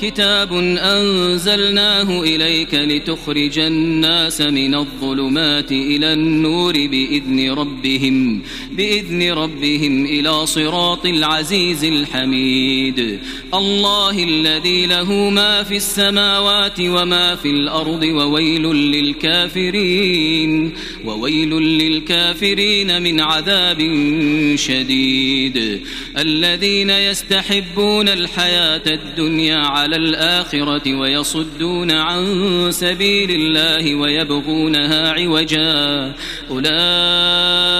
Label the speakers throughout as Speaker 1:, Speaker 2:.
Speaker 1: كتاب أنزلناه إليك لتخرج الناس من الظلمات إلى النور بإذن ربهم بإذن ربهم إلى صراط العزيز الحميد. الله الذي له ما في السماوات وما في الأرض وويل للكافرين وويل للكافرين من عذاب شديد. الذين يستحبون الحياة الدنيا على الآخرة ويصدون عن سبيل الله ويبغونها عوجا. أولئك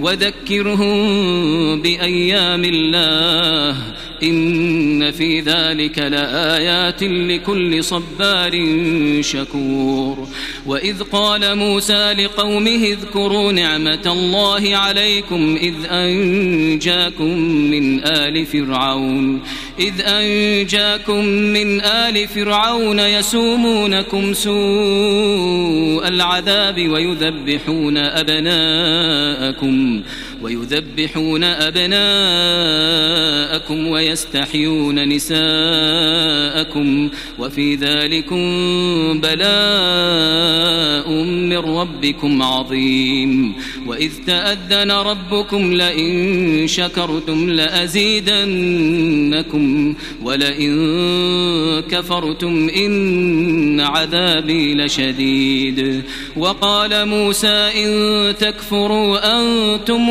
Speaker 1: وذكرهم بأيام الله إن في ذلك لآيات لكل صبار شكور. وإذ قال موسى لقومه اذكروا نعمة الله عليكم إذ أنجاكم من آل فرعون. إذ أنجاكم من آل فرعون يسومونكم سوء العذاب ويذبحون أبناءكم. ويذبحون أبناءكم ويستحيون نساءكم وفي ذلكم بلاء من ربكم عظيم وإذ تأذن ربكم لئن شكرتم لأزيدنكم ولئن كفرتم إن عذابي لشديد وقال موسى إن تكفروا أنتم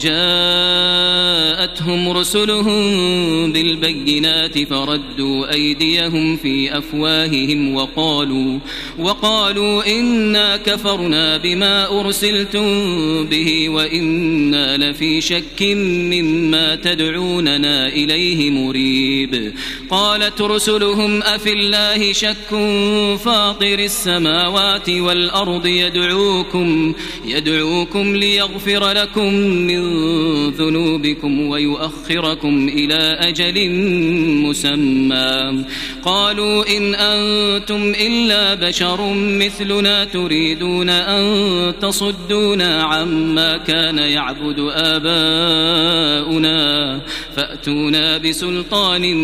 Speaker 1: جاءتهم رسلهم بالبينات فردوا أيديهم في أفواههم وقالوا وقالوا إنا كفرنا بما أرسلتم به وإنا لفي شك مما تدعوننا إليه مريب. قالت رسلهم أفي الله شك فاطر السماوات والأرض يدعوكم يدعوكم ليغفر لكم من ذنوبكم ويؤخركم إلى أجل مسمى. قالوا إن أنتم إلا بشر مثلنا تريدون أن تصدونا عما كان يعبد آباؤنا فأتونا بسلطان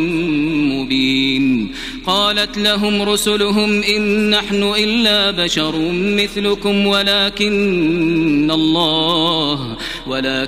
Speaker 1: مبين. قالت لهم رسلهم إن نحن إلا بشر مثلكم ولكن الله ولكن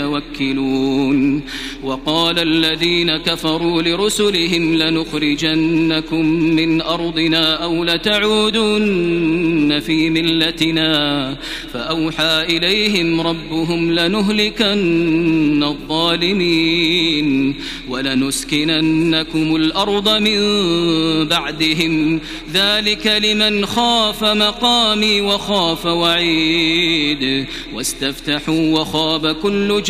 Speaker 1: المتوكلون. وقال الذين كفروا لرسلهم لنخرجنكم من أرضنا أو لتعودن في ملتنا. فأوحى إليهم ربهم لنهلكن الظالمين ولنسكننكم الأرض من بعدهم. ذلك لمن خاف مقامي وخاف وعيد. واستفتحوا وخاب كل جبار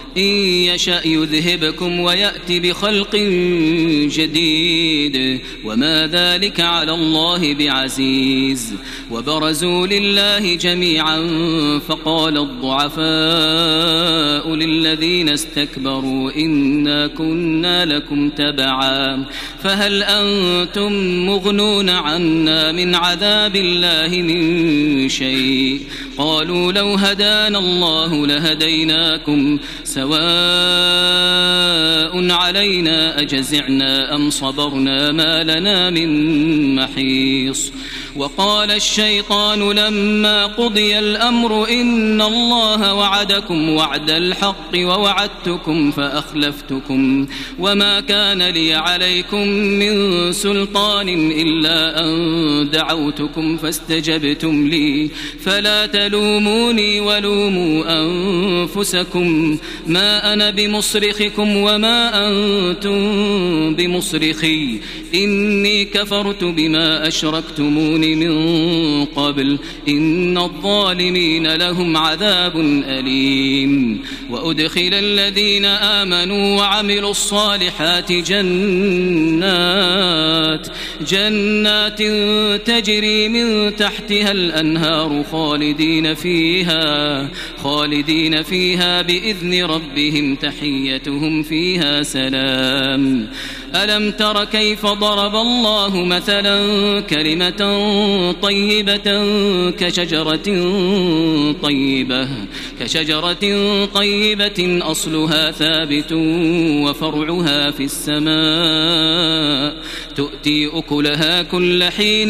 Speaker 1: إن يشأ يذهبكم ويأتي بخلق جديد. وما ذلك على الله بعزيز. وبرزوا لله جميعا فقال الضعفاء للذين استكبروا إنا كنا لكم تبعا. فهل أنتم مغنون عنا من عذاب الله من شيء؟ قالوا لو هدانا الله لهديناكم. سواء علينا أجزعنا أم صبرنا ما لنا من محيص وقال الشيطان لما قضي الأمر إن الله وعدكم وعد الحق ووعدتكم فأخلفتكم وما كان لي عليكم من سلطان إلا أن دعوتكم فاستجبتم لي فلا تلوموني ولوموا أنفسكم ما أنا بمصرخكم وما أنتم بمصرخي إني كفرت بما أشركتمون من قبل إن الظالمين لهم عذاب أليم وأدخل الذين آمنوا وعملوا الصالحات جنات جنات تجري من تحتها الأنهار خالدين فيها خالدين فيها بإذن ربهم تحيتهم فيها سلام ألم تر كيف ضرب الله مثلا كلمة طيبة كشجرة طيبة؟ كشجرة طيبة أصلها ثابت وفرعها في السماء. تؤتي أكلها كل حين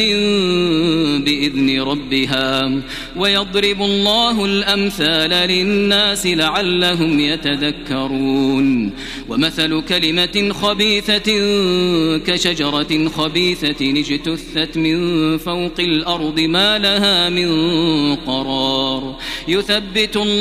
Speaker 1: بإذن ربها. ويضرب الله الأمثال للناس لعلهم يتذكرون. ومثل كلمة خبيثة كشجرة خبيثة اجتثت من فوق الأرض ما لها من قرار. يثبت الله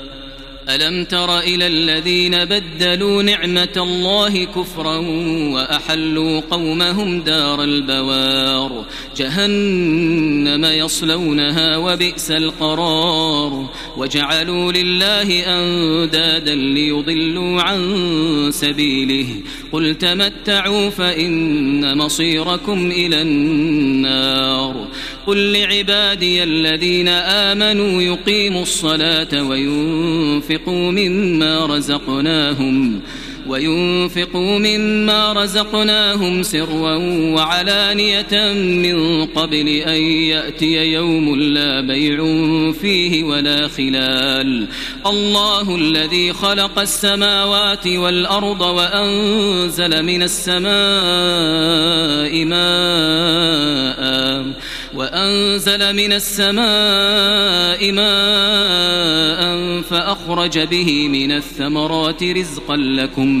Speaker 1: ألم تر إلى الذين بدلوا نعمة الله كفرا وأحلوا قومهم دار البوار؟ جهنم يصلونها وبئس القرار. وجعلوا لله أندادا ليضلوا عن سبيله. قل تمتعوا فإن مصيركم إلى النار. قل لعبادي الذين آمنوا يقيموا الصلاة وينفقوا مما رزقناهم وينفقوا مما رزقناهم سرا وعلانية من قبل أن يأتي يوم لا بيع فيه ولا خلال. الله الذي خلق السماوات والأرض وأنزل من السماء ماء وأنزل من السماء ماء فأخرج به من الثمرات رزقا لكم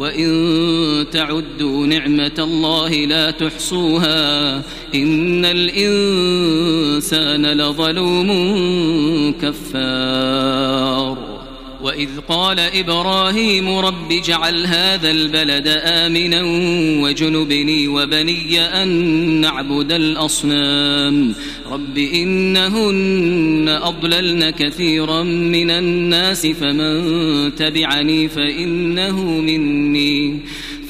Speaker 1: وإن تعدوا نعمة الله لا تحصوها إن الإنسان لظلوم كفار وإذ قال إبراهيم رب اجعل هذا البلد آمنا وجنبني وبني أن نعبد الأصنام. رب إنهن أضللن كثيرا من الناس فمن تبعني فإنه مني.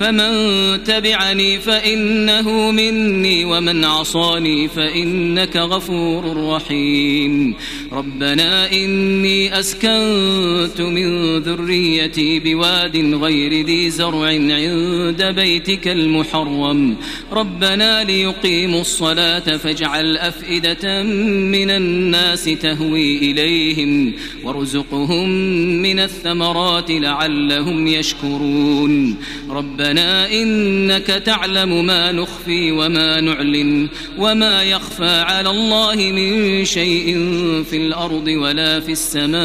Speaker 1: فمن تبعني فإنه مني ومن عصاني فإنك غفور رحيم. ربنا إني أسكنت من ذريتي بواد غير ذي زرع عند بيتك المحرم. ربنا ليقيموا الصلاة فاجعل أفئدة من الناس تهوي إليهم وارزقهم من الثمرات لعلهم يشكرون. ربنا ربنا إنك تعلم ما نخفي وما نعلن وما يخفى على الله من شيء في الأرض ولا في السماء.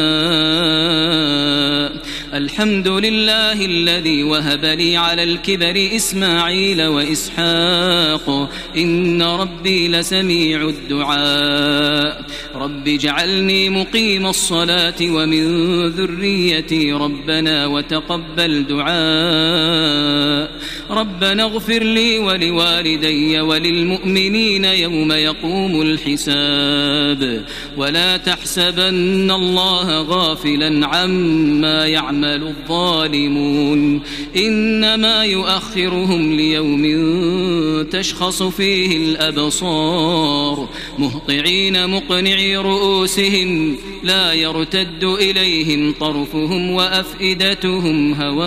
Speaker 1: الحمد لله الذي وهب لي على الكبر إسماعيل وإسحاق. إن ربي لسميع الدعاء. رب اجعلني مقيم الصلاة ومن ذريتي ربنا وتقبل دعاء. ربنا اغفر لي ولوالدي وللمؤمنين يوم يقوم الحساب. ولا تحسبن الله غافلا عما يعمل الظالمون. إنما يؤخرهم ليوم تشخص فيه الأبصار. مهطعين مقنعي رؤوسهم لا يرتد إليهم طرفهم وأفئدتهم هواء.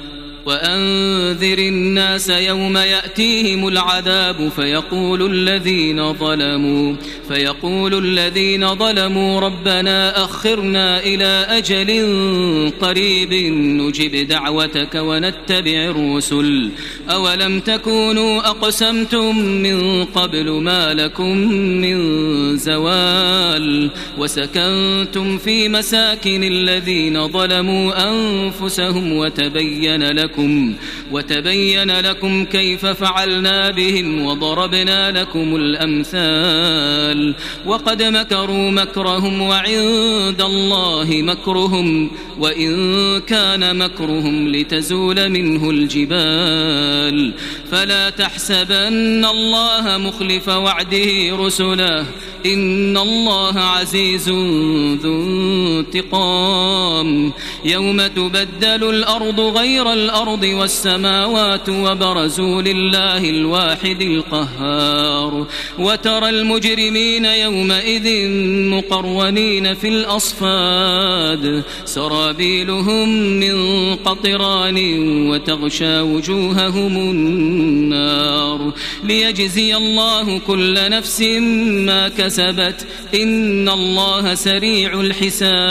Speaker 1: وأنذر الناس يوم يأتيهم العذاب فيقول الذين ظلموا فيقول الذين ظلموا ربنا أخرنا إلى أجل قريب نجب دعوتك ونتبع الرسل. أولم تكونوا أقسمتم من قبل ما لكم من زوال؟ وسكنتم في مساكن الذين ظلموا أنفسهم وتبين لكم وتبين لكم كيف فعلنا بهم وضربنا لكم الأمثال وقد مكروا مكرهم وعند الله مكرهم وإن كان مكرهم لتزول منه الجبال فلا تحسبن الله مخلف وعده رسله إن الله عزيز ذو انتقام. يوم تبدل الأرض غير الأرض والسماوات وبرزوا لله الواحد القهار. وترى المجرمين يومئذ مقرونين في الأصفاد. سرابيلهم من قطران وتغشى وجوههم النار. ليجزي الله كل نفس ما كسبت. إن الله سريع الحساب.